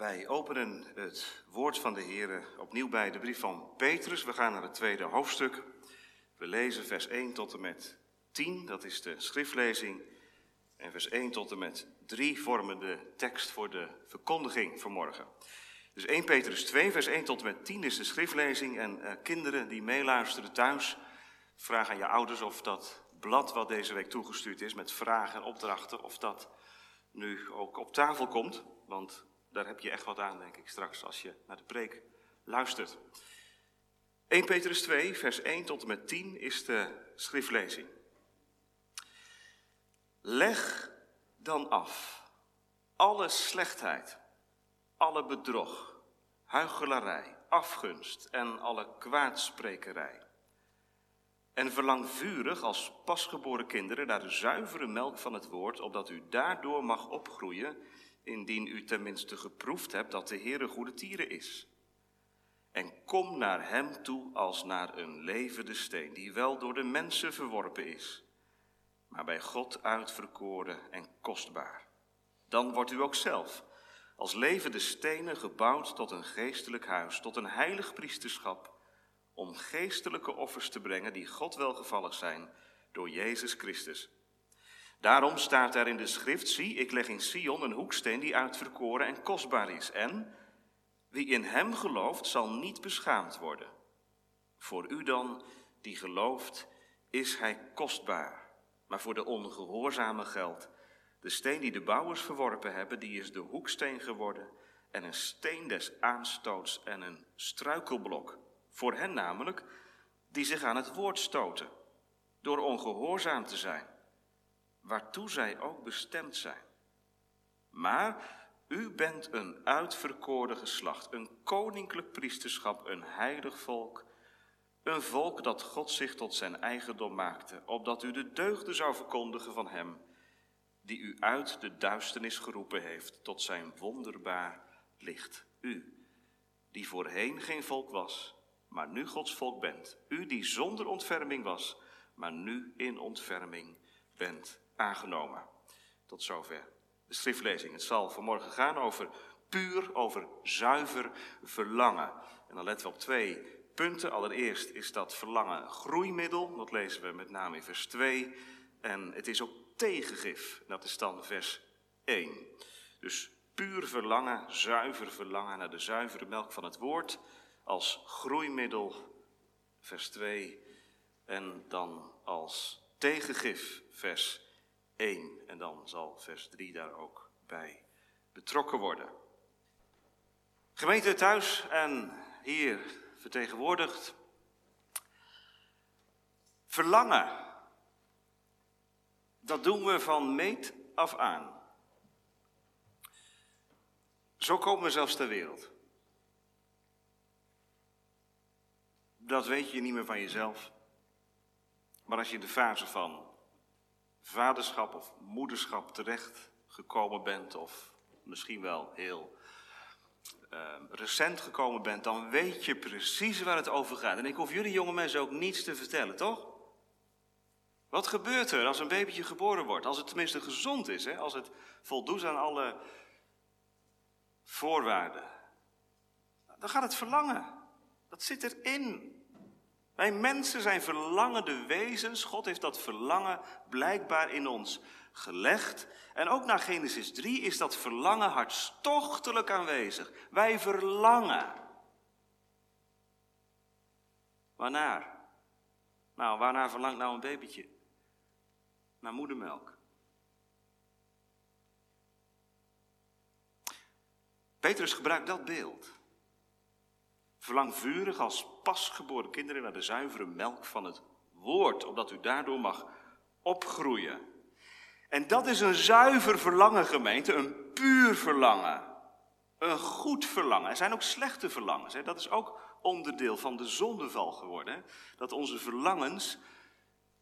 Wij openen het woord van de Heer opnieuw bij de brief van Petrus. We gaan naar het tweede hoofdstuk. We lezen vers 1 tot en met 10, dat is de schriftlezing. En vers 1 tot en met 3 vormen de tekst voor de verkondiging vanmorgen. Dus 1 Petrus 2, vers 1 tot en met 10 is de schriftlezing. En uh, kinderen die meeluisteren thuis, vraag aan je ouders of dat blad wat deze week toegestuurd is met vragen en opdrachten, of dat nu ook op tafel komt. Want daar heb je echt wat aan, denk ik, straks als je naar de preek luistert. 1 Petrus 2, vers 1 tot en met 10 is de schriftlezing. Leg dan af alle slechtheid, alle bedrog, huichelarij, afgunst en alle kwaadsprekerij. En verlang vurig als pasgeboren kinderen naar de zuivere melk van het woord, opdat u daardoor mag opgroeien indien u tenminste geproefd hebt dat de Heer een goede tieren is. En kom naar Hem toe als naar een levende steen, die wel door de mensen verworpen is, maar bij God uitverkoren en kostbaar. Dan wordt u ook zelf als levende stenen gebouwd tot een geestelijk huis, tot een heilig priesterschap, om geestelijke offers te brengen die God welgevallig zijn door Jezus Christus. Daarom staat er in de schrift, zie, ik leg in Sion een hoeksteen die uitverkoren en kostbaar is. En wie in hem gelooft, zal niet beschaamd worden. Voor u dan, die gelooft, is hij kostbaar. Maar voor de ongehoorzame geldt, de steen die de bouwers verworpen hebben, die is de hoeksteen geworden en een steen des aanstoots en een struikelblok. Voor hen namelijk, die zich aan het woord stoten, door ongehoorzaam te zijn waartoe zij ook bestemd zijn. Maar u bent een uitverkoren geslacht, een koninklijk priesterschap, een heilig volk, een volk dat God zich tot zijn eigendom maakte, opdat u de deugden zou verkondigen van Hem, die u uit de duisternis geroepen heeft tot zijn wonderbaar licht. U, die voorheen geen volk was, maar nu Gods volk bent. U die zonder ontferming was, maar nu in ontferming bent aangenomen. Tot zover de schriftlezing. Het zal vanmorgen gaan over puur, over zuiver verlangen. En dan letten we op twee punten. Allereerst is dat verlangen groeimiddel. Dat lezen we met name in vers 2. En het is ook tegengif. Dat is dan vers 1. Dus puur verlangen, zuiver verlangen naar de zuivere melk van het woord. Als groeimiddel, vers 2. En dan als tegengif, vers 1. En dan zal vers 3 daar ook bij betrokken worden. Gemeente thuis en hier vertegenwoordigd. Verlangen. Dat doen we van meet af aan. Zo komen we zelfs ter wereld. Dat weet je niet meer van jezelf. Maar als je in de fase van vaderschap of moederschap terecht gekomen bent, of misschien wel heel uh, recent gekomen bent, dan weet je precies waar het over gaat. En ik hoef jullie jonge mensen ook niets te vertellen, toch? Wat gebeurt er als een babytje geboren wordt? Als het tenminste gezond is, hè? als het voldoet aan alle voorwaarden. Dan gaat het verlangen. Dat zit erin. Wij mensen zijn verlangende wezens. God heeft dat verlangen blijkbaar in ons gelegd. En ook na Genesis 3 is dat verlangen hartstochtelijk aanwezig. Wij verlangen. Waarnaar? Nou, waarnaar verlangt nou een babytje? Naar moedermelk. Petrus gebruikt dat beeld. Verlang vurig als pasgeboren kinderen naar de zuivere melk van het woord, opdat u daardoor mag opgroeien. En dat is een zuiver verlangen, gemeente, een puur verlangen. Een goed verlangen. Er zijn ook slechte verlangens. Hè? Dat is ook onderdeel van de zondeval geworden. Dat onze verlangens,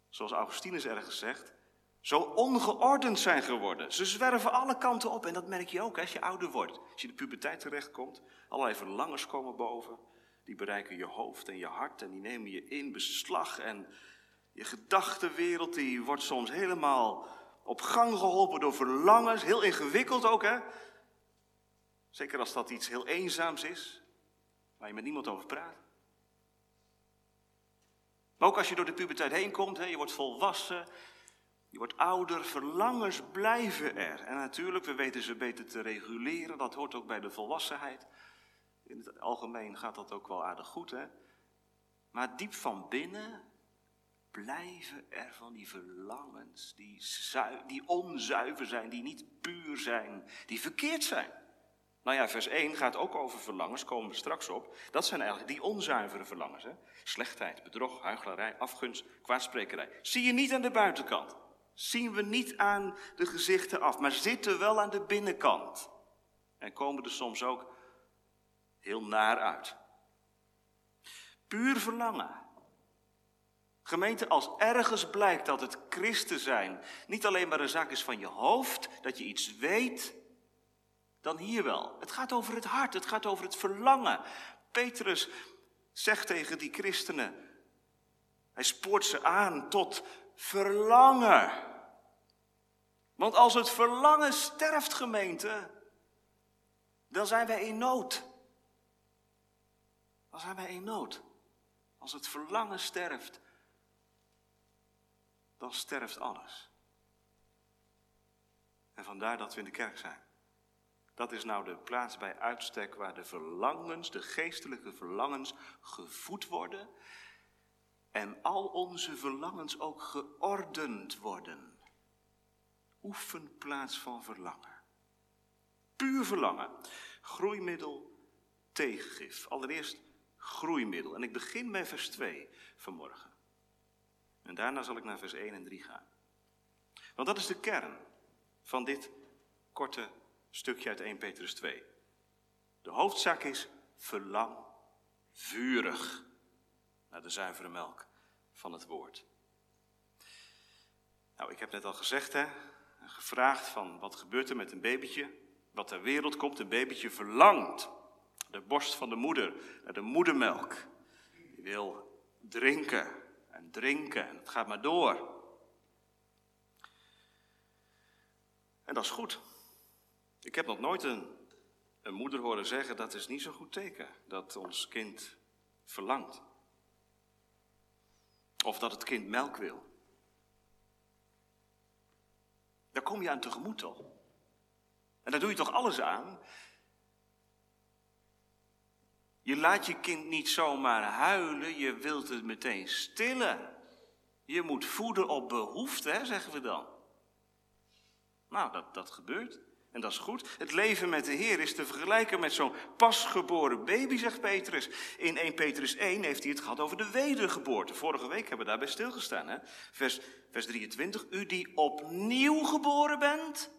zoals Augustinus ergens zegt, zo ongeordend zijn geworden. Ze zwerven alle kanten op en dat merk je ook als je ouder wordt. Als je in de puberteit terechtkomt, allerlei verlangens komen boven. Die bereiken je hoofd en je hart en die nemen je in beslag. En je gedachtenwereld die wordt soms helemaal op gang geholpen door verlangens. Heel ingewikkeld ook hè. Zeker als dat iets heel eenzaams is, waar je met niemand over praat. Maar ook als je door de puberteit heen komt, hè, je wordt volwassen, je wordt ouder, verlangens blijven er. En natuurlijk, we weten ze beter te reguleren, dat hoort ook bij de volwassenheid. In het algemeen gaat dat ook wel aardig goed, hè. Maar diep van binnen blijven er van die verlangens, die, die onzuiver zijn, die niet puur zijn, die verkeerd zijn. Nou ja, vers 1 gaat ook over verlangens, komen we straks op. Dat zijn eigenlijk die onzuivere verlangens. Hè? Slechtheid, bedrog, huichelarij, afgunst, kwaadsprekerij. Zie je niet aan de buitenkant. Zien we niet aan de gezichten af, maar zitten wel aan de binnenkant. En komen er soms ook heel naar uit. Puur verlangen. Gemeente, als ergens blijkt dat het christen zijn niet alleen maar een zaak is van je hoofd, dat je iets weet, dan hier wel. Het gaat over het hart, het gaat over het verlangen. Petrus zegt tegen die christenen, hij spoort ze aan tot verlangen. Want als het verlangen sterft, gemeente, dan zijn wij in nood. Dan zijn wij in nood. Als het verlangen sterft, dan sterft alles. En vandaar dat we in de kerk zijn. Dat is nou de plaats bij uitstek waar de verlangens, de geestelijke verlangens, gevoed worden. En al onze verlangens ook geordend worden. Oefenplaats van verlangen. Puur verlangen. Groeimiddel, tegengif. Allereerst groeimiddel. En ik begin bij vers 2 vanmorgen. En daarna zal ik naar vers 1 en 3 gaan. Want dat is de kern van dit korte stukje uit 1 Petrus 2. De hoofdzaak is verlang vurig naar de zuivere melk van het woord. Nou, ik heb net al gezegd, hè, gevraagd van wat gebeurt er met een babytje, wat ter wereld komt. Een babytje verlangt de borst van de moeder, naar de moedermelk. Die wil drinken en drinken en het gaat maar door. En dat is goed. Ik heb nog nooit een, een moeder horen zeggen dat is niet zo'n goed teken dat ons kind verlangt. Of dat het kind melk wil. Daar kom je aan tegemoet toch? En daar doe je toch alles aan? Je laat je kind niet zomaar huilen, je wilt het meteen stillen. Je moet voeden op behoefte, zeggen we dan. Nou, dat, dat gebeurt. En dat is goed. Het leven met de Heer is te vergelijken met zo'n pasgeboren baby, zegt Petrus. In 1 Petrus 1 heeft hij het gehad over de wedergeboorte. Vorige week hebben we daarbij stilgestaan. Hè? Vers, vers 23. U die opnieuw geboren bent.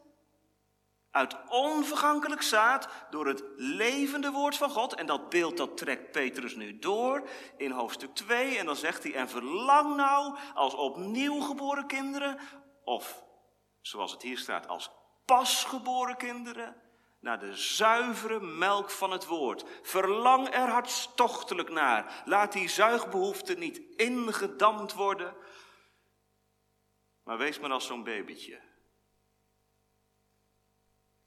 Uit onvergankelijk zaad door het levende woord van God. En dat beeld dat trekt Petrus nu door in hoofdstuk 2. En dan zegt hij, en verlang nou als opnieuw geboren kinderen. Of, zoals het hier staat, als pasgeboren kinderen naar de zuivere melk van het woord. Verlang er hartstochtelijk naar. Laat die zuigbehoefte niet ingedampt worden. Maar wees maar als zo'n babytje.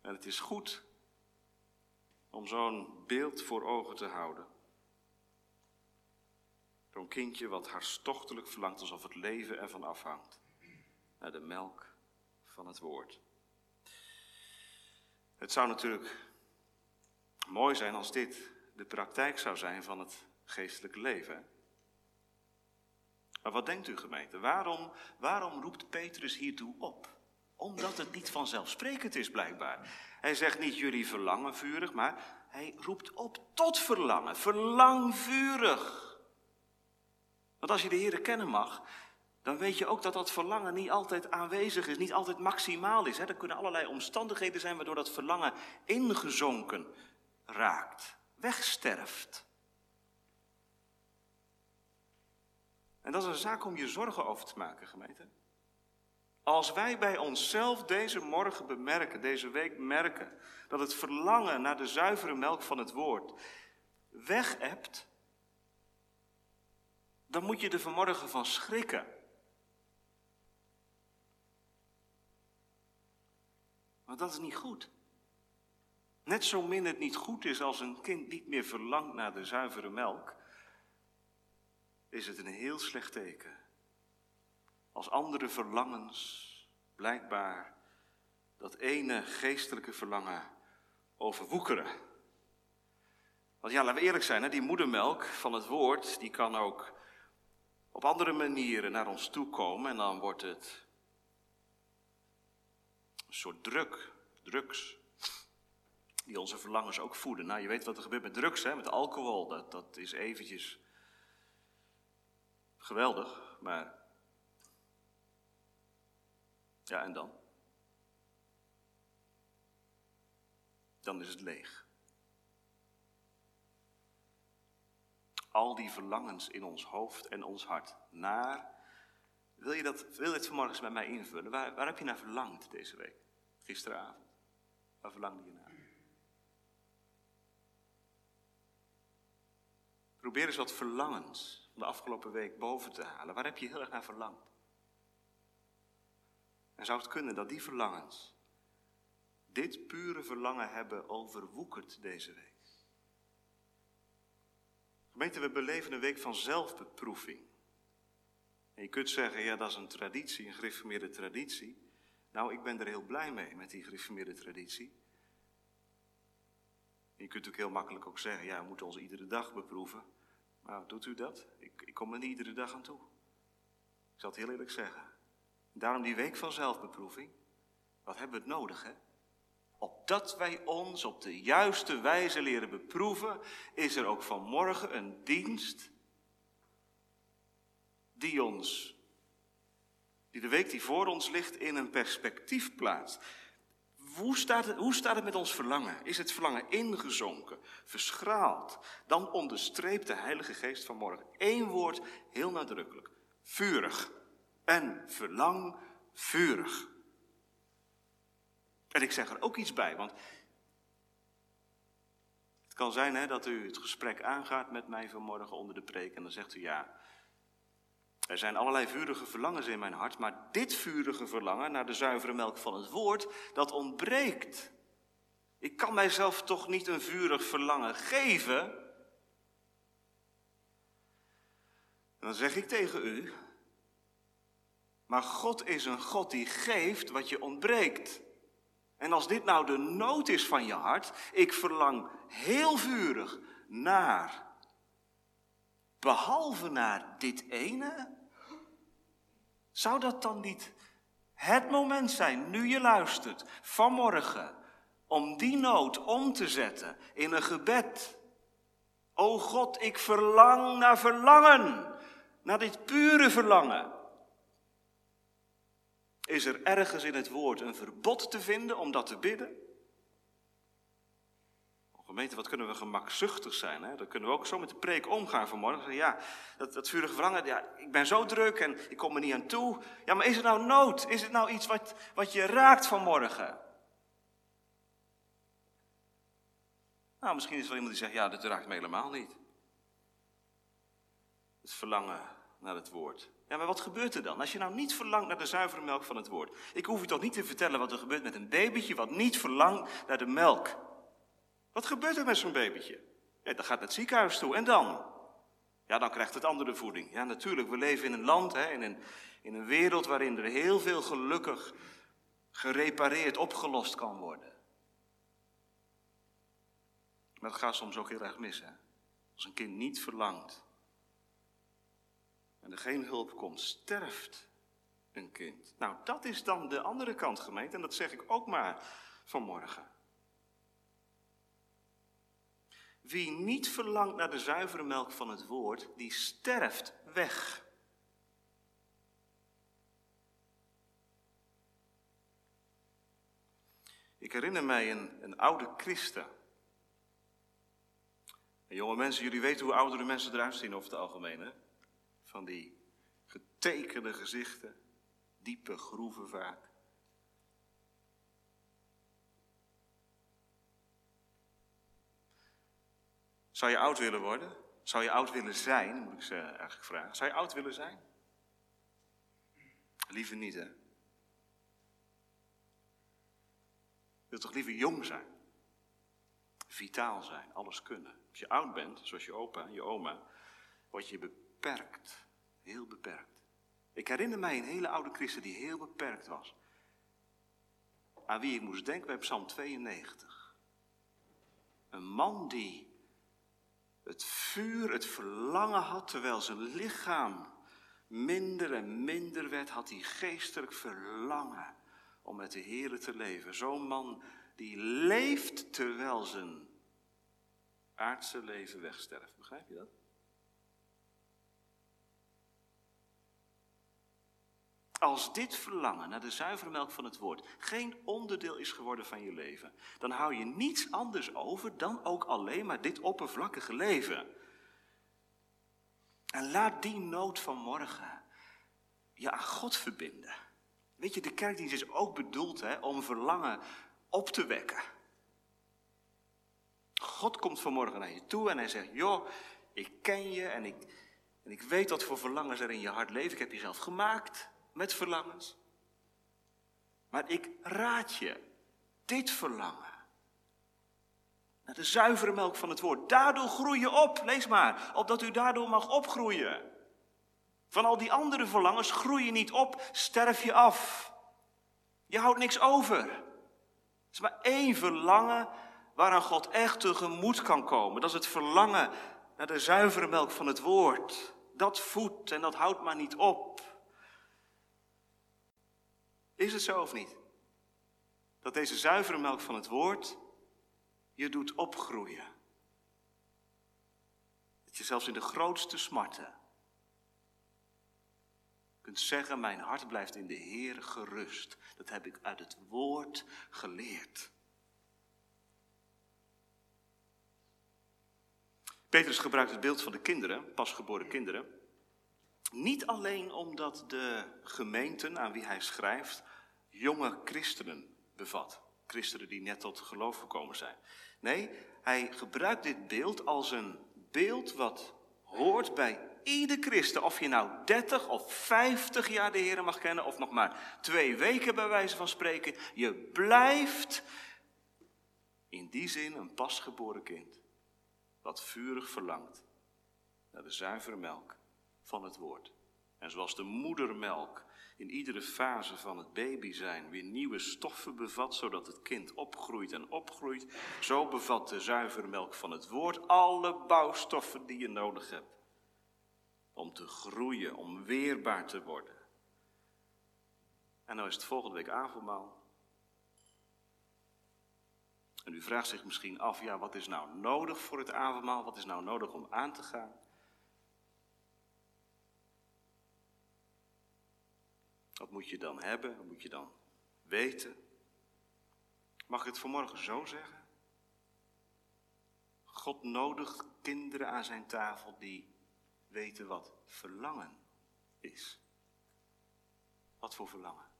En het is goed om zo'n beeld voor ogen te houden. Zo'n kindje wat hartstochtelijk verlangt alsof het leven ervan afhangt. Naar de melk van het woord. Het zou natuurlijk mooi zijn als dit de praktijk zou zijn van het geestelijke leven. Maar wat denkt u gemeente? Waarom, waarom roept Petrus hiertoe op? Omdat het niet vanzelfsprekend is blijkbaar. Hij zegt niet jullie verlangen vurig, maar hij roept op tot verlangen. Verlang vurig. Want als je de Heer kennen mag, dan weet je ook dat dat verlangen niet altijd aanwezig is, niet altijd maximaal is. Er kunnen allerlei omstandigheden zijn waardoor dat verlangen ingezonken raakt, wegsterft. En dat is een zaak om je zorgen over te maken, gemeente. Als wij bij onszelf deze morgen bemerken, deze week merken, dat het verlangen naar de zuivere melk van het woord weg hebt, dan moet je er vanmorgen van schrikken. Want dat is niet goed. Net zo min het niet goed is als een kind niet meer verlangt naar de zuivere melk, is het een heel slecht teken. Als andere verlangens blijkbaar dat ene geestelijke verlangen overwoekeren. Want ja, laten we eerlijk zijn, hè, die moedermelk van het woord, die kan ook op andere manieren naar ons toe komen en dan wordt het een soort druk, drugs, die onze verlangens ook voeden. Nou, je weet wat er gebeurt met drugs, hè, met alcohol, dat, dat is eventjes geweldig, maar ja, en dan? Dan is het leeg. Al die verlangens in ons hoofd en ons hart naar. Wil je, dat, wil je het vanmorgen met mij invullen? Waar, waar heb je naar verlangd deze week? Gisteravond. Waar verlangde je naar? Probeer eens wat verlangens van de afgelopen week boven te halen. Waar heb je heel erg naar verlangd? En zou het kunnen dat die verlangens dit pure verlangen hebben overwoekerd deze week? Gemeente, we beleven een week van zelfbeproeving. En je kunt zeggen, ja, dat is een traditie, een gereformeerde traditie. Nou, ik ben er heel blij mee met die gereformeerde traditie. je kunt natuurlijk heel makkelijk ook zeggen, ja, we moeten ons iedere dag beproeven. Maar doet u dat? Ik, ik kom er niet iedere dag aan toe. Ik zal het heel eerlijk zeggen. Daarom die week van zelfbeproeving. Wat hebben we het nodig, hè? Opdat wij ons op de juiste wijze leren beproeven, is er ook vanmorgen een dienst die ons, die de week die voor ons ligt, in een perspectief plaatst. Hoe staat, het, staat het met ons verlangen? Is het verlangen ingezonken, verschraald? Dan onderstreept de Heilige Geest vanmorgen één woord heel nadrukkelijk: vurig en verlang vurig. En ik zeg er ook iets bij, want het kan zijn hè, dat u het gesprek aangaat met mij vanmorgen onder de preek en dan zegt u ja, er zijn allerlei vurige verlangens in mijn hart, maar dit vurige verlangen naar de zuivere melk van het woord, dat ontbreekt. Ik kan mijzelf toch niet een vurig verlangen geven? En dan zeg ik tegen u, maar God is een God die geeft wat je ontbreekt. En als dit nou de nood is van je hart, ik verlang heel vurig naar, behalve naar dit ene, zou dat dan niet het moment zijn, nu je luistert, vanmorgen, om die nood om te zetten in een gebed? O God, ik verlang naar verlangen, naar dit pure verlangen. Is er ergens in het woord een verbod te vinden om dat te bidden? Gemeente, wat kunnen we gemakzuchtig zijn? Hè? Dan kunnen we ook zo met de preek omgaan vanmorgen. Ja, dat, dat vurige verlangen, ja, ik ben zo druk en ik kom er niet aan toe. Ja, maar is het nou nood? Is het nou iets wat, wat je raakt vanmorgen? Nou, misschien is er wel iemand die zegt, ja, dat raakt me helemaal niet. Het verlangen naar het woord. Ja, maar wat gebeurt er dan? Als je nou niet verlangt naar de zuivere melk van het woord. Ik hoef u toch niet te vertellen wat er gebeurt met een babytje wat niet verlangt naar de melk. Wat gebeurt er met zo'n babytje? Ja, dan gaat het ziekenhuis toe. En dan? Ja, dan krijgt het andere voeding. Ja, natuurlijk, we leven in een land, hè, in, een, in een wereld waarin er heel veel gelukkig gerepareerd, opgelost kan worden. Maar dat gaat soms ook heel erg mis, hè? Als een kind niet verlangt en er geen hulp komt, sterft een kind. Nou, dat is dan de andere kant, gemeente, en dat zeg ik ook maar vanmorgen. Wie niet verlangt naar de zuivere melk van het woord, die sterft weg. Ik herinner mij een, een oude christen. En jonge mensen, jullie weten hoe oudere mensen eruit zien over het algemeen, hè? Van die getekende gezichten, diepe groeven vaak. Zou je oud willen worden? Zou je oud willen zijn, moet ik ze eigenlijk vragen. Zou je oud willen zijn? Liever niet, hè? Je toch liever jong zijn? vitaal zijn, alles kunnen. Als je oud bent, zoals je opa en je oma, word je beperkt. Heel beperkt. Ik herinner mij een hele oude christen die heel beperkt was. Aan wie ik moest denken bij Psalm 92. Een man die het vuur, het verlangen had, terwijl zijn lichaam minder en minder werd, had hij geestelijk verlangen om met de Heer te leven. Zo'n man die leeft terwijl zijn aardse leven wegsterft. Begrijp je dat? Als dit verlangen naar de zuivere melk van het woord geen onderdeel is geworden van je leven, dan hou je niets anders over dan ook alleen maar dit oppervlakkige leven. En laat die nood van morgen je aan God verbinden. Weet je, de kerkdienst is ook bedoeld hè, om verlangen op te wekken. God komt vanmorgen naar je toe en hij zegt, joh, ik ken je en ik, en ik weet wat voor verlangens er in je hart leven. Ik heb je zelf gemaakt met verlangens. Maar ik raad je dit verlangen. Naar de zuivere melk van het woord. Daardoor groei je op. Lees maar. Opdat u daardoor mag opgroeien. Van al die andere verlangens groei je niet op, sterf je af. Je houdt niks over. Er is maar één verlangen waaraan God echt tegemoet kan komen. Dat is het verlangen naar de zuivere melk van het woord. Dat voedt en dat houdt maar niet op. Is het zo of niet? Dat deze zuivere melk van het woord je doet opgroeien. Dat je zelfs in de grootste smarten kunt zeggen, mijn hart blijft in de Heer gerust. Dat heb ik uit het woord geleerd. Petrus gebruikt het beeld van de kinderen, pasgeboren kinderen, niet alleen omdat de gemeenten aan wie hij schrijft jonge christenen bevat. Christenen die net tot geloof gekomen zijn. Nee, hij gebruikt dit beeld als een beeld wat hoort bij ieder christen. Of je nou 30 of 50 jaar de Heer mag kennen, of nog maar twee weken bij wijze van spreken. Je blijft in die zin een pasgeboren kind. Wat vurig verlangt naar de zuivere melk van het woord. En zoals de moedermelk in iedere fase van het baby zijn weer nieuwe stoffen bevat, zodat het kind opgroeit en opgroeit, zo bevat de zuivere melk van het woord alle bouwstoffen die je nodig hebt om te groeien, om weerbaar te worden. En nou is het volgende week avondmaal. En u vraagt zich misschien af, ja, wat is nou nodig voor het avondmaal? Wat is nou nodig om aan te gaan? Wat moet je dan hebben? Wat moet je dan weten? Mag ik het vanmorgen zo zeggen? God nodigt kinderen aan zijn tafel die weten wat verlangen is. Wat voor verlangen?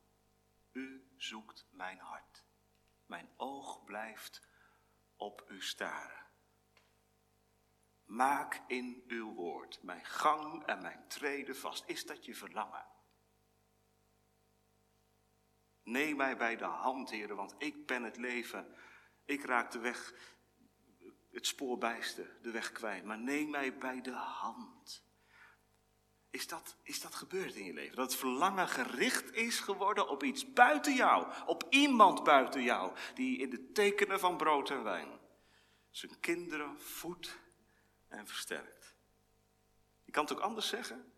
U zoekt mijn hart. Mijn oog blijft op u staren. Maak in uw woord mijn gang en mijn treden vast. Is dat je verlangen? Neem mij bij de hand, heren, want ik ben het leven. Ik raak de weg, het spoor bijster, de weg kwijt. Maar neem mij bij de hand. Is dat, is dat gebeurd in je leven? Dat het verlangen gericht is geworden op iets buiten jou, op iemand buiten jou, die in de tekenen van brood en wijn zijn kinderen voedt en versterkt. Je kan het ook anders zeggen.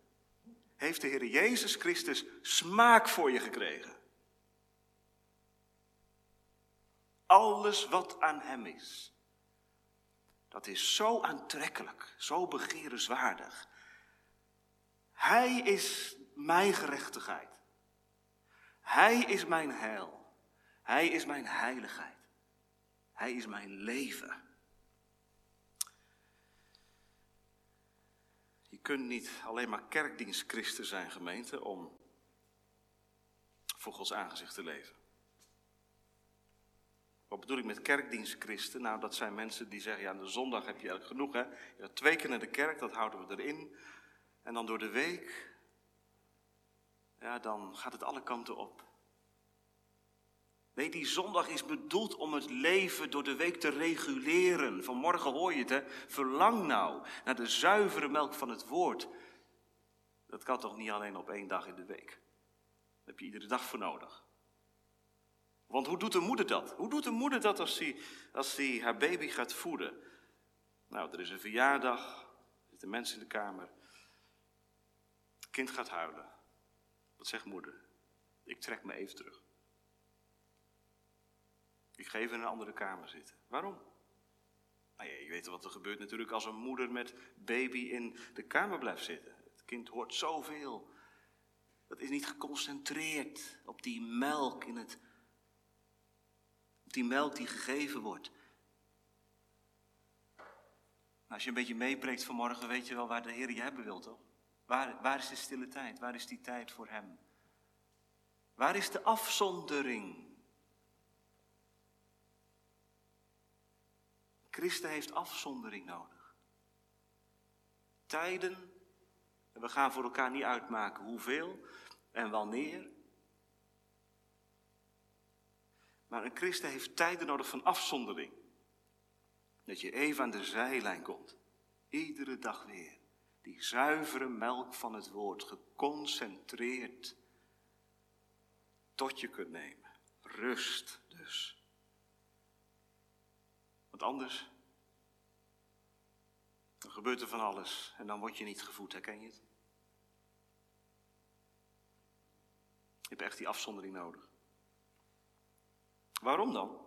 Heeft de Heer Jezus Christus smaak voor je gekregen? Alles wat aan Hem is. Dat is zo aantrekkelijk, zo begerenswaardig. Hij is mijn gerechtigheid. Hij is mijn heil. Hij is mijn heiligheid. Hij is mijn leven. Je kunt niet alleen maar kerkdienstchristen zijn, gemeente, om voor Gods aangezicht te leven. Wat bedoel ik met kerkdienstchristen? Nou, dat zijn mensen die zeggen, ja, de zondag heb je eigenlijk genoeg, hè. Twee keer naar de kerk, dat houden we erin. En dan door de week, ja, dan gaat het alle kanten op. Nee, die zondag is bedoeld om het leven door de week te reguleren. Vanmorgen hoor je het, hè? Verlang nou naar de zuivere melk van het woord. Dat kan toch niet alleen op één dag in de week? Daar heb je iedere dag voor nodig. Want hoe doet een moeder dat? Hoe doet een moeder dat als hij als die haar baby gaat voeden? Nou, er is een verjaardag, er zitten mensen in de kamer. Het kind gaat huilen. Wat zegt moeder? Ik trek me even terug. Ik ga even in een andere kamer zitten. Waarom? Nou ja, je weet wat er gebeurt natuurlijk als een moeder met baby in de kamer blijft zitten. Het kind hoort zoveel. Dat is niet geconcentreerd op die melk in het. Die melk die gegeven wordt. Nou, als je een beetje meepreekt vanmorgen, weet je wel waar de Heer je hebben wil, toch? Waar, waar is de stille tijd? Waar is die tijd voor Hem? Waar is de afzondering? Christen heeft afzondering nodig. Tijden, en we gaan voor elkaar niet uitmaken hoeveel en wanneer. Maar een christen heeft tijden nodig van afzondering. Dat je even aan de zijlijn komt. Iedere dag weer. Die zuivere melk van het woord, geconcentreerd, tot je kunt nemen. Rust dus. Want anders, dan gebeurt er van alles en dan word je niet gevoed, herken je het? Je hebt echt die afzondering nodig. Waarom dan?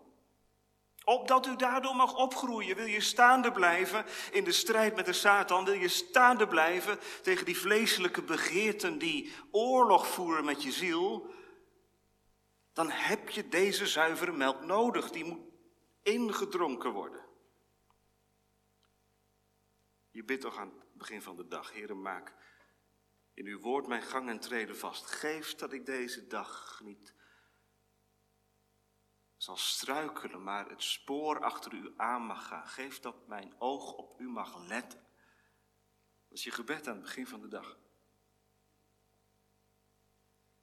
Opdat u daardoor mag opgroeien. Wil je staande blijven in de strijd met de Satan? Wil je staande blijven tegen die vleeselijke begeerten die oorlog voeren met je ziel? Dan heb je deze zuivere melk nodig. Die moet ingedronken worden. Je bidt toch aan het begin van de dag, Heer, maak in uw woord mijn gang en treden vast. Geef dat ik deze dag niet zal struikelen, maar het spoor achter u aan mag gaan. Geef dat mijn oog op u mag letten. Dat is je gebed aan het begin van de dag.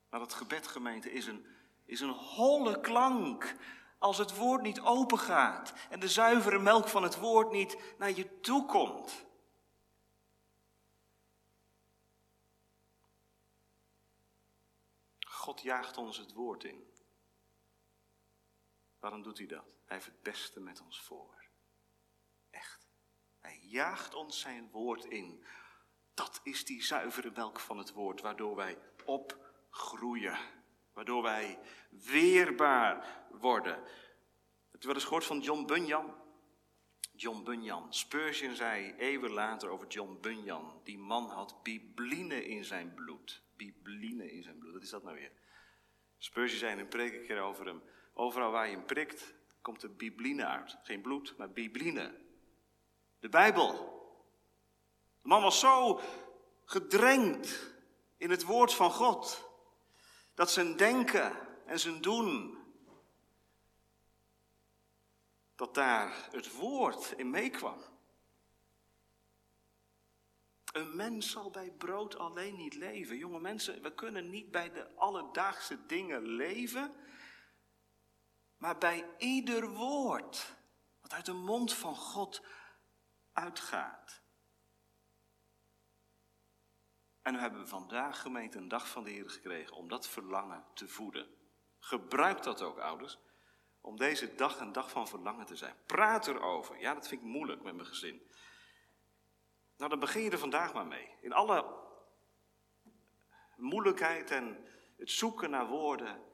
Maar dat gebed, gemeente, is een, is een holle klank als het woord niet open gaat en de zuivere melk van het woord niet naar je toe komt. God jaagt ons het woord in. Waarom doet hij dat? Hij heeft het beste met ons voor. Echt. Hij jaagt ons zijn woord in. Dat is die zuivere melk van het woord, waardoor wij opgroeien. Waardoor wij weerbaar worden. Het wel eens gehoord van John Bunyan? John Bunyan. Spurgeon zei eeuwen later over John Bunyan. Die man had bibline in zijn bloed. Bibline in zijn bloed. Wat is dat nou weer? Spurgeon zei in een preek een keer over hem. Overal waar je hem prikt, komt er bibline uit. Geen bloed, maar bibline. De Bijbel. De man was zo gedrenkt in het woord van God. Dat zijn denken en zijn doen. Dat daar het woord in meekwam. Een mens zal bij brood alleen niet leven. Jonge mensen, we kunnen niet bij de alledaagse dingen leven, maar bij ieder woord wat uit de mond van God uitgaat. En we hebben vandaag gemeente een dag van de Heer gekregen om dat verlangen te voeden. Gebruik dat ook, ouders, om deze dag een dag van verlangen te zijn. Praat erover. Ja, dat vind ik moeilijk met mijn gezin. Nou, dan begin je er vandaag maar mee. In alle moeilijkheid en het zoeken naar woorden.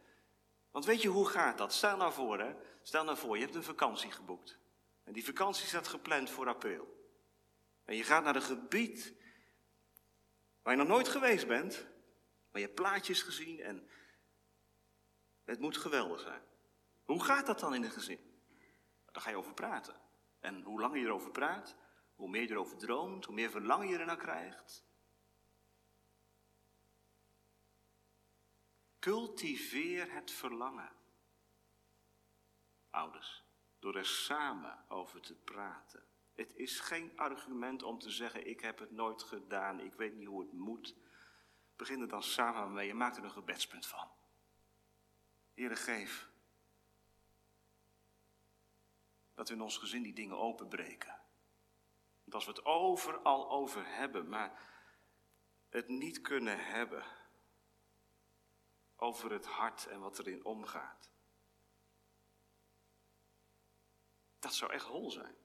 Want weet je, hoe gaat dat? Stel nou voor. Stel nou voor, je hebt een vakantie geboekt. En die vakantie staat gepland voor april. En je gaat naar een gebied waar je nog nooit geweest bent. Maar je hebt plaatjes gezien en het moet geweldig zijn. Hoe gaat dat dan in een gezin? Daar ga je over praten. En hoe langer je erover praat, hoe meer je erover droomt, hoe meer verlangen je ernaar krijgt. Cultiveer het verlangen. Ouders, door er samen over te praten. Het is geen argument om te zeggen: Ik heb het nooit gedaan, ik weet niet hoe het moet. Begin er dan samen mee en maak er een gebedspunt van. Heere, geef dat we in ons gezin die dingen openbreken. Want als we het overal over hebben, maar het niet kunnen hebben over het hart en wat erin omgaat. Dat zou echt hol zijn.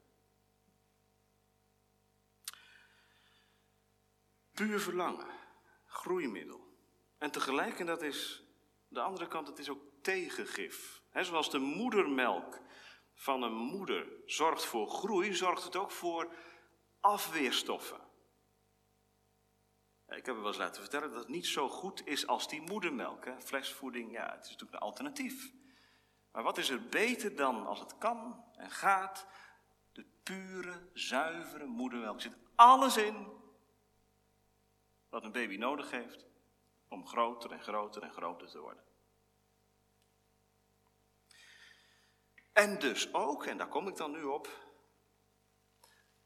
Puur verlangen, groeimiddel. En tegelijk, en dat is de andere kant, het is ook tegengif. Zoals de moedermelk van een moeder zorgt voor groei, zorgt het ook voor afweerstoffen. Ik heb er wel eens laten vertellen dat het niet zo goed is als die moedermelk. Hè. Flesvoeding, ja, het is natuurlijk een alternatief. Maar wat is er beter dan als het kan en gaat? De pure, zuivere moedermelk. Er zit alles in wat een baby nodig heeft om groter en groter en groter te worden. En dus ook, en daar kom ik dan nu op,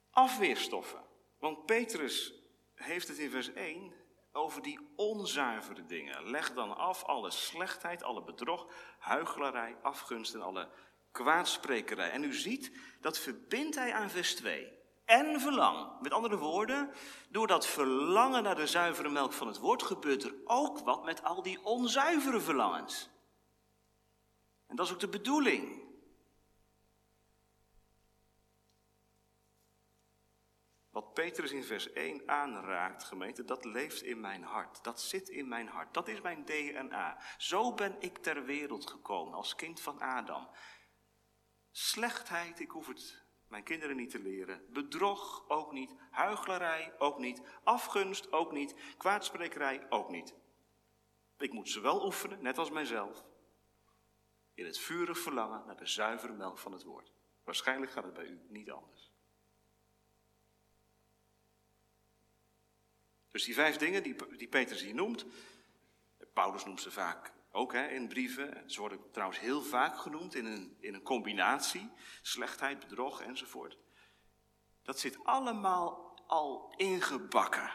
afweerstoffen. Want Petrus heeft het in vers 1 over die onzuivere dingen. Leg dan af alle slechtheid, alle bedrog, huichelarij, afgunst en alle kwaadsprekerij. En u ziet, dat verbindt hij aan vers 2. En verlang. Met andere woorden, door dat verlangen naar de zuivere melk van het woord gebeurt er ook wat met al die onzuivere verlangens. En dat is ook de bedoeling. Wat Petrus in vers 1 aanraakt, gemeente, dat leeft in mijn hart. Dat zit in mijn hart. Dat is mijn DNA. Zo ben ik ter wereld gekomen als kind van Adam. Slechtheid, ik hoef het mijn kinderen niet te leren. Bedrog ook niet. Huichelarij ook niet. Afgunst ook niet. Kwaadsprekerij ook niet. Ik moet ze wel oefenen, net als mijzelf. In het vurig verlangen naar de zuivere melk van het woord. Waarschijnlijk gaat het bij u niet anders. Dus die vijf dingen die, die Petrus hier noemt, Paulus noemt ze vaak ook hè, in brieven. Ze worden trouwens heel vaak genoemd in een, in een combinatie, slechtheid, bedrog enzovoort. Dat zit allemaal al ingebakken.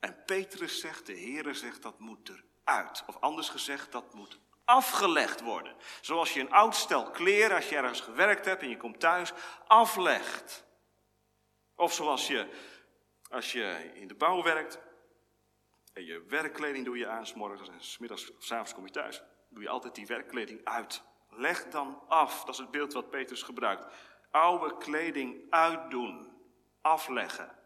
En Petrus zegt, de Heere zegt, dat moet eruit. Of anders gezegd, dat moet afgelegd worden. Zoals je een oud stel kleren, als je ergens gewerkt hebt en je komt thuis, aflegt. Of zoals je als je in de bouw werkt en je werkkleding doe je aan, s morgens en s middags of s avonds kom je thuis, doe je altijd die werkkleding uit. Leg dan af, dat is het beeld wat Petrus gebruikt. Oude kleding uitdoen, afleggen.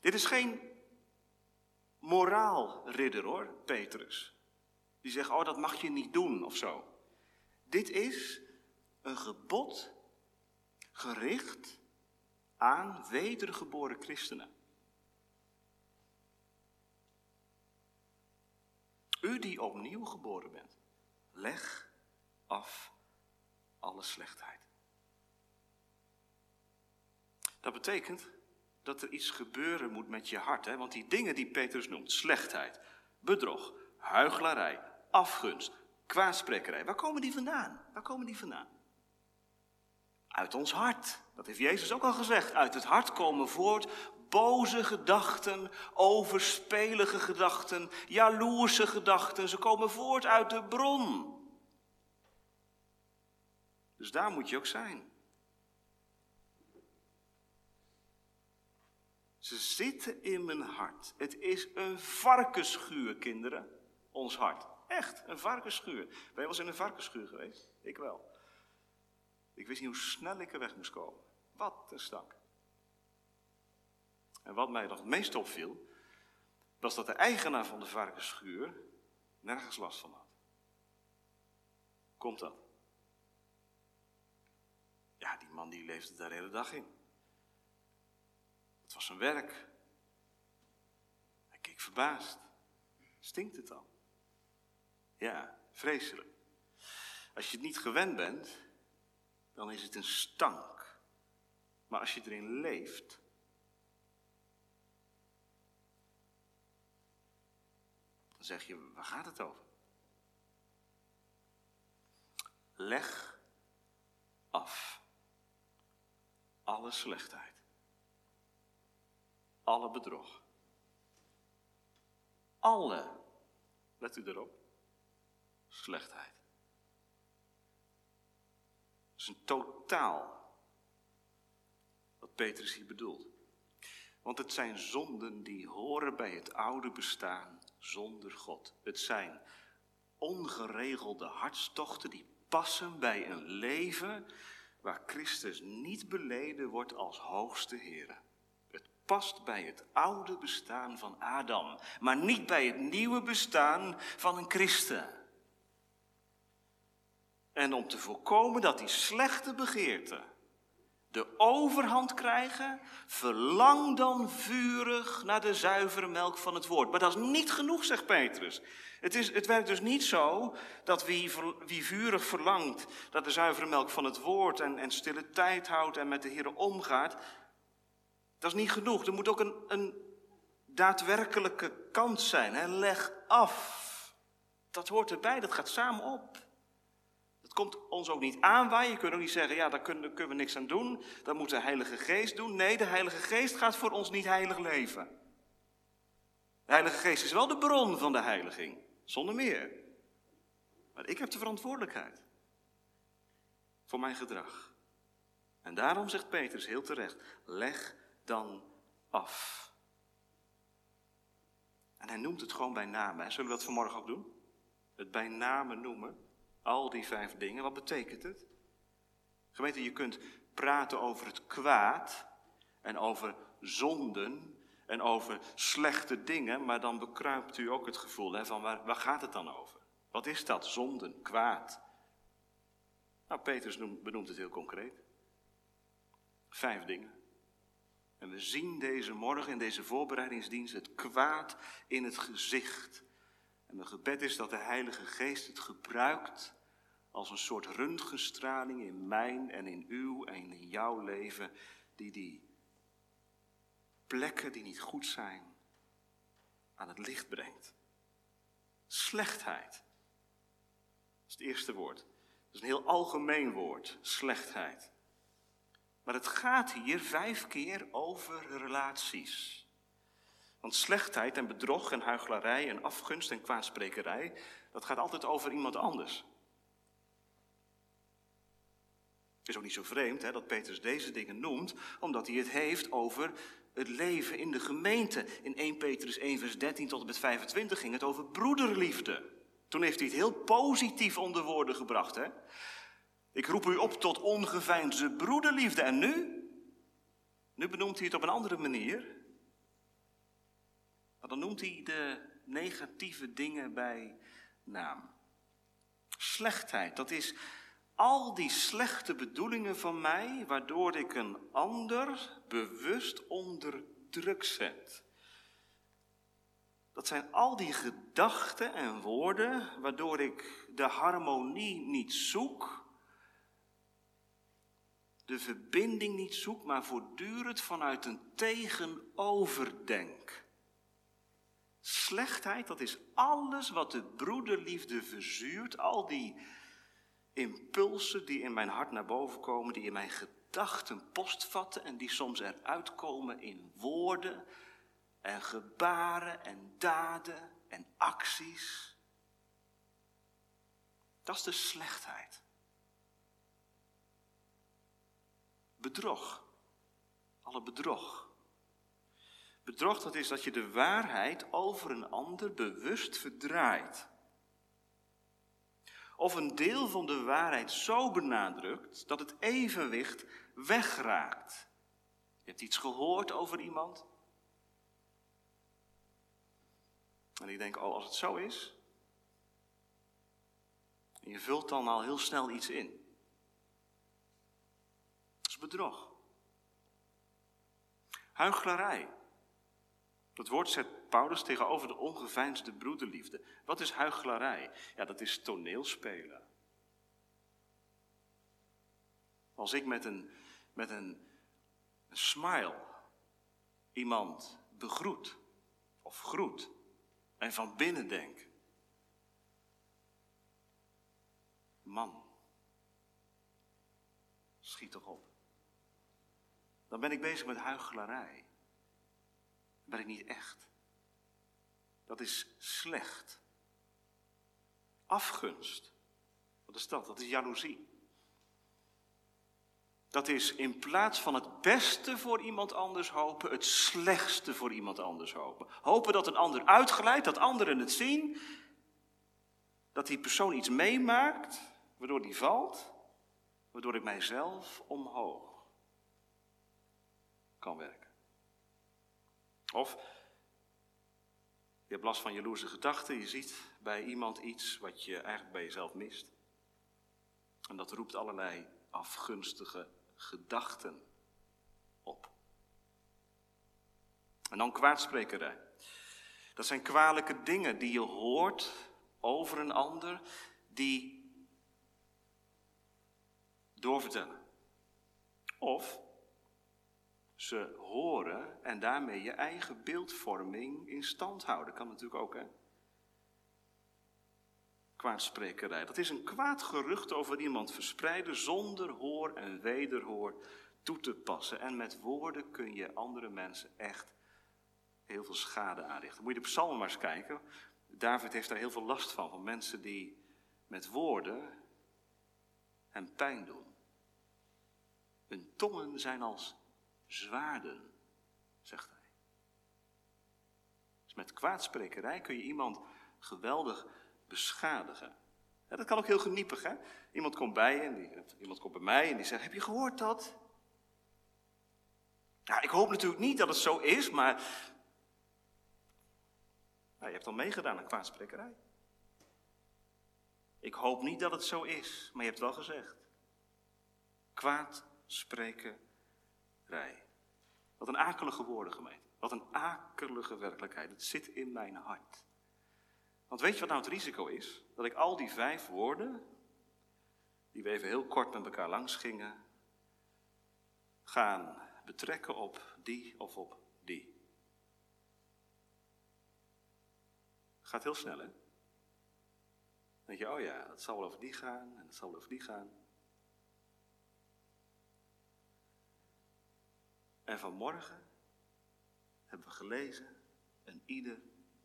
Dit is geen moraalridder hoor, Petrus. Die zegt, oh dat mag je niet doen of zo. Dit is een gebod gericht aan wedergeboren christenen. U die opnieuw geboren bent, leg af alle slechtheid. Dat betekent dat er iets gebeuren moet met je hart. Hè? Want die dingen die Petrus noemt, slechtheid, bedrog, huichelarij, afgunst, kwaadsprekerij, waar komen die vandaan? Waar komen die vandaan? Uit ons hart. Dat heeft Jezus ook al gezegd. Uit het hart komen voort boze gedachten, overspelige gedachten, jaloerse gedachten. Ze komen voort uit de bron. Dus daar moet je ook zijn. Ze zitten in mijn hart. Het is een varkenschuur, kinderen. Ons hart. Echt, een varkenschuur. Ben je wel eens in een varkenschuur geweest? Ik wel. Ik wist niet hoe snel ik er weg moest komen. Wat een stank. En wat mij nog het meest opviel, was dat de eigenaar van de varkensschuur nergens last van had. Komt dat? Ja, die man die leefde daar de hele dag in. Het was zijn werk. Hij keek verbaasd. Stinkt het dan? Ja, vreselijk. Als je het niet gewend bent, dan is het een stank. Maar als je erin leeft, dan zeg je, waar gaat het over? Leg af alle slechtheid, alle bedrog, alle, let u erop, slechtheid, is een totaal wat Petrus hier bedoelt. Want het zijn zonden die horen bij het oude bestaan zonder God. Het zijn ongeregelde hartstochten die passen bij een leven waar Christus niet beleden wordt als hoogste Heer. Het past bij het oude bestaan van Adam, maar niet bij het nieuwe bestaan van een christen. En om te voorkomen dat die slechte begeerten de overhand krijgen, verlang dan vurig naar de zuivere melk van het woord. Maar dat is niet genoeg, zegt Petrus. Het, is, het werkt dus niet zo dat wie, wie vurig verlangt naar de zuivere melk van het woord en, en stille tijd houdt en met de Heer omgaat, dat is niet genoeg. Er moet ook een, een daadwerkelijke kans zijn. Hè? Leg af. Dat hoort erbij, dat gaat samen op. Het komt ons ook niet aanwaaien. Je kunt ook niet zeggen, ja, daar kunnen, kunnen we niks aan doen. Dat moet de Heilige Geest doen. Nee, de Heilige Geest gaat voor ons niet heilig leven. De Heilige Geest is wel de bron van de heiliging, zonder meer. Maar ik heb de verantwoordelijkheid voor mijn gedrag. En daarom zegt Petrus heel terecht, leg dan af. En hij noemt het gewoon bij namen. Zullen we dat vanmorgen ook doen? Het bij namen noemen. Al die vijf dingen, wat betekent het? Gemeente, je kunt praten over het kwaad en over zonden en over slechte dingen, maar dan bekruipt u ook het gevoel hè, van waar, waar gaat het dan over? Wat is dat, zonden, kwaad? Nou, Petrus benoemt het heel concreet. Vijf dingen. En we zien deze morgen in deze voorbereidingsdienst het kwaad in het gezicht en mijn gebed is dat de Heilige Geest het gebruikt als een soort röntgenstraling in mijn en in uw en in jouw leven, die die plekken die niet goed zijn aan het licht brengt. Slechtheid. Dat is het eerste woord. Dat is een heel algemeen woord, slechtheid. Maar het gaat hier vijf keer over relaties. Want slechtheid en bedrog en huichelarij en afgunst en kwaadsprekerij, dat gaat altijd over iemand anders. Het is ook niet zo vreemd hè, dat Petrus deze dingen noemt, omdat hij het heeft over het leven in de gemeente. In 1 Petrus 1, vers 13 tot en met 25 ging het over broederliefde. Toen heeft hij het heel positief onder woorden gebracht. Hè? Ik roep u op tot ongeveinsde broederliefde. En nu? Nu benoemt hij het op een andere manier. Maar dan noemt hij de negatieve dingen bij naam. Slechtheid, dat is al die slechte bedoelingen van mij, waardoor ik een ander bewust onder druk zet. Dat zijn al die gedachten en woorden waardoor ik de harmonie niet zoek, de verbinding niet zoek, maar voortdurend vanuit een tegenover denk. Slechtheid, dat is alles wat de broederliefde verzuurt. Al die impulsen die in mijn hart naar boven komen, die in mijn gedachten postvatten en die soms eruit komen in woorden en gebaren en daden en acties. Dat is de slechtheid. Bedrog. Alle bedrog. Bedrog, dat is dat je de waarheid over een ander bewust verdraait. Of een deel van de waarheid zo benadrukt dat het evenwicht wegraakt. Je hebt iets gehoord over iemand. En ik denk, oh, als het zo is. En je vult dan al heel snel iets in. Dat is bedrog. Huichelarij. Dat woord zet Paulus tegenover de ongeveinsde broederliefde. Wat is huichelarij? Ja, dat is toneelspelen. Als ik met een, met een, een smile iemand begroet of groet en van binnen denk, man, schiet toch op. Dan ben ik bezig met huichelarij ben ik niet echt. Dat is slecht. Afgunst. Wat is dat? Dat is jaloezie. Dat is in plaats van het beste voor iemand anders hopen, het slechtste voor iemand anders hopen. Hopen dat een ander uitglijdt, dat anderen het zien, dat die persoon iets meemaakt, waardoor die valt, waardoor ik mijzelf omhoog kan werken. Of je hebt last van jaloerse gedachten, je ziet bij iemand iets wat je eigenlijk bij jezelf mist. En dat roept allerlei afgunstige gedachten op. En dan kwaadsprekerij. Dat zijn kwalijke dingen die je hoort over een ander, die doorvertellen. Of ze horen en daarmee je eigen beeldvorming in stand houden. Kan natuurlijk ook, hè? Kwaadsprekerij. Dat is een kwaad gerucht over iemand verspreiden zonder hoor en wederhoor toe te passen. En met woorden kun je andere mensen echt heel veel schade aanrichten. Moet je de psalmen maar eens kijken. David heeft daar heel veel last van, van mensen die met woorden hem pijn doen. Hun tongen zijn als zwaarden, zegt hij. Dus met kwaadsprekerij kun je iemand geweldig beschadigen. Dat kan ook heel geniepig, hè? Iemand komt bij je en die, iemand komt bij mij en die zegt: Heb je gehoord dat? Ja, ik hoop natuurlijk niet dat het zo is, maar. Nou, je hebt al meegedaan aan kwaadsprekerij. Ik hoop niet dat het zo is, maar je hebt wel gezegd. Kwaadsprekerij. Wat een akelige woorden, gemeente. Wat een akelige werkelijkheid. Het zit in mijn hart. Want weet je wat nou het risico is? Dat ik al die vijf woorden, die we even heel kort met elkaar langs gingen, gaan betrekken op die of op die. Gaat heel snel, hè? Dan denk je, oh ja, dat zal wel over die gaan en dat zal wel over die gaan. En vanmorgen hebben we gelezen, en ieder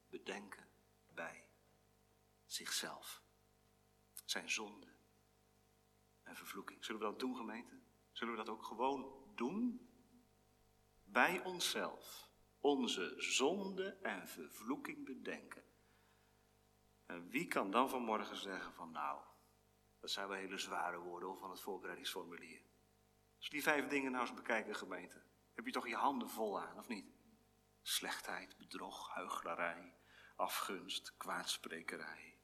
bedenken bij zichzelf. Zijn zonde en vervloeking. Zullen we dat doen, gemeente? Zullen we dat ook gewoon doen? Bij onszelf. Onze zonde en vervloeking bedenken. En wie kan dan vanmorgen zeggen van nou, dat zijn wel hele zware woorden van het voorbereidingsformulier. Als we die vijf dingen nou eens bekijken, gemeente heb je toch je handen vol aan, of niet? Slechtheid, bedrog, huichelarij, afgunst, kwaadsprekerij.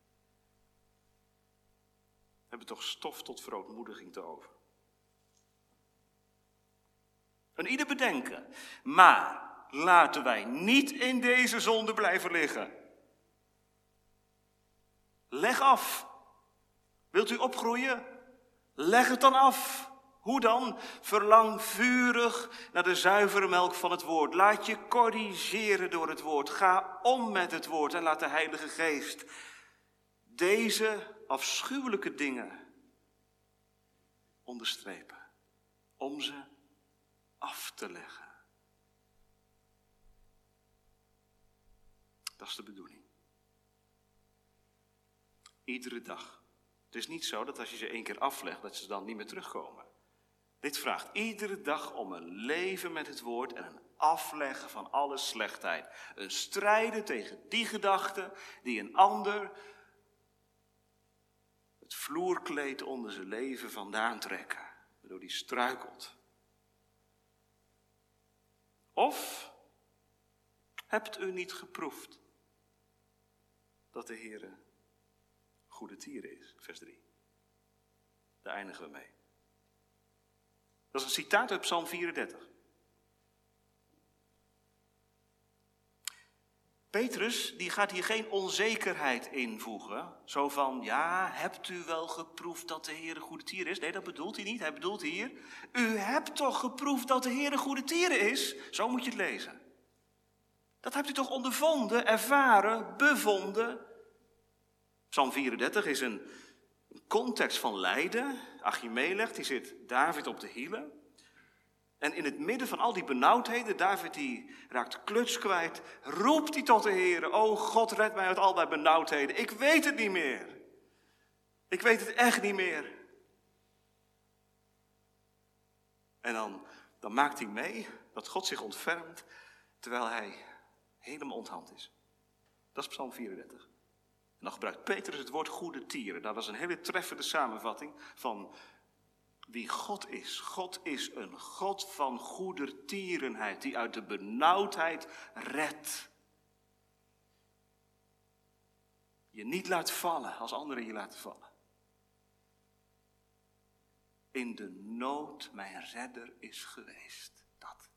We hebben toch stof tot verootmoediging te over. En ieder bedenken. Maar laten wij niet in deze zonde blijven liggen. Leg af. Wilt u opgroeien? Leg het dan af. Hoe dan? Verlang vurig naar de zuivere melk van het woord. Laat je corrigeren door het woord. Ga om met het woord en laat de Heilige Geest deze afschuwelijke dingen onderstrepen. Om ze af te leggen. Dat is de bedoeling. Iedere dag. Het is niet zo dat als je ze één keer aflegt, dat ze dan niet meer terugkomen. Dit vraagt iedere dag om een leven met het woord en een afleggen van alle slechtheid. Een strijden tegen die gedachten die een ander het vloerkleed onder zijn leven vandaan trekken, waardoor die struikelt. Of hebt u niet geproefd dat de Heer goede tieren is? Vers 3. Daar eindigen we mee. Dat is een citaat uit Psalm 34. Petrus die gaat hier geen onzekerheid invoegen. Zo van, ja, hebt u wel geproefd dat de Heer goede tier is? Nee, dat bedoelt hij niet. Hij bedoelt hier, u hebt toch geproefd dat de Heer goede tier is? Zo moet je het lezen. Dat hebt u toch ondervonden, ervaren, bevonden? Psalm 34 is een context van lijden. Achimelech, die zit David op de hielen. En in het midden van al die benauwdheden, David die raakt kluts kwijt, roept hij tot de Heer, o God, red mij uit al die benauwdheden. Ik weet het niet meer. Ik weet het echt niet meer. En dan, dan maakt hij mee dat God zich ontfermt terwijl hij helemaal onthand is. Dat is Psalm 34. En dan gebruikt Petrus het woord goede tieren. Dat is een hele treffende samenvatting van wie God is. God is een God van goedertierenheid, die uit de benauwdheid redt. Je niet laat vallen als anderen je laten vallen. In de nood mijn redder is geweest. Dat.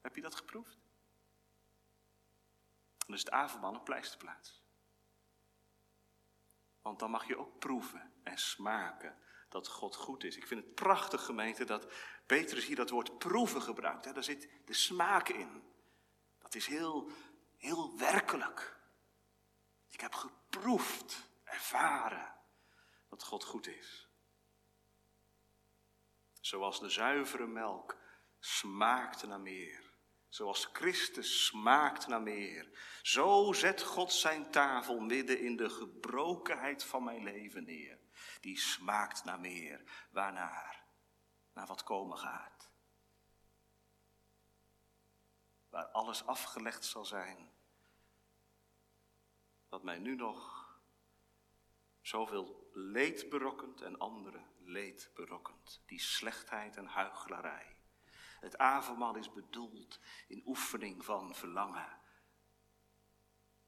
Heb je dat geproefd? Dan is het avondmaal een pleisterplaats. Want dan mag je ook proeven en smaken dat God goed is. Ik vind het prachtig, gemeente, dat Petrus hier dat woord proeven gebruikt. Daar zit de smaak in. Dat is heel, heel werkelijk. Ik heb geproefd, ervaren dat God goed is. Zoals de zuivere melk smaakt naar meer. Zoals Christus smaakt naar meer. Zo zet God zijn tafel midden in de gebrokenheid van mijn leven neer. Die smaakt naar meer. Waarnaar? Naar wat komen gaat. Waar alles afgelegd zal zijn. Wat mij nu nog zoveel leed berokkent en anderen leed berokkent. Die slechtheid en huichelarij. Het avondmaal is bedoeld in oefening van verlangen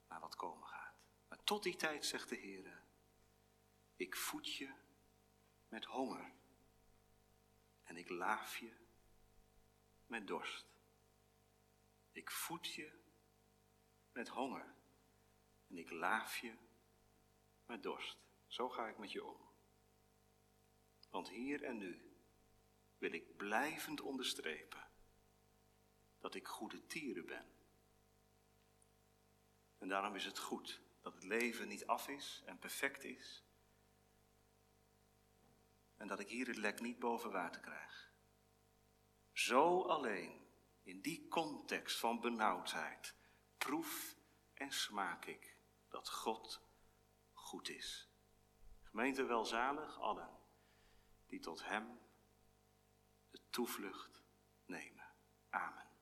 naar wat komen gaat. Maar tot die tijd zegt de Heer, ik voed je met honger en ik laaf je met dorst. Ik voed je met honger en ik laaf je met dorst. Zo ga ik met je om. Want hier en nu wil ik blijvend onderstrepen dat ik goede tieren ben. En daarom is het goed dat het leven niet af is en perfect is. En dat ik hier het lek niet boven water krijg. Zo alleen, in die context van benauwdheid, proef en smaak ik dat God goed is. Gemeente welzalig allen die tot Hem toevlucht nemen. Amen.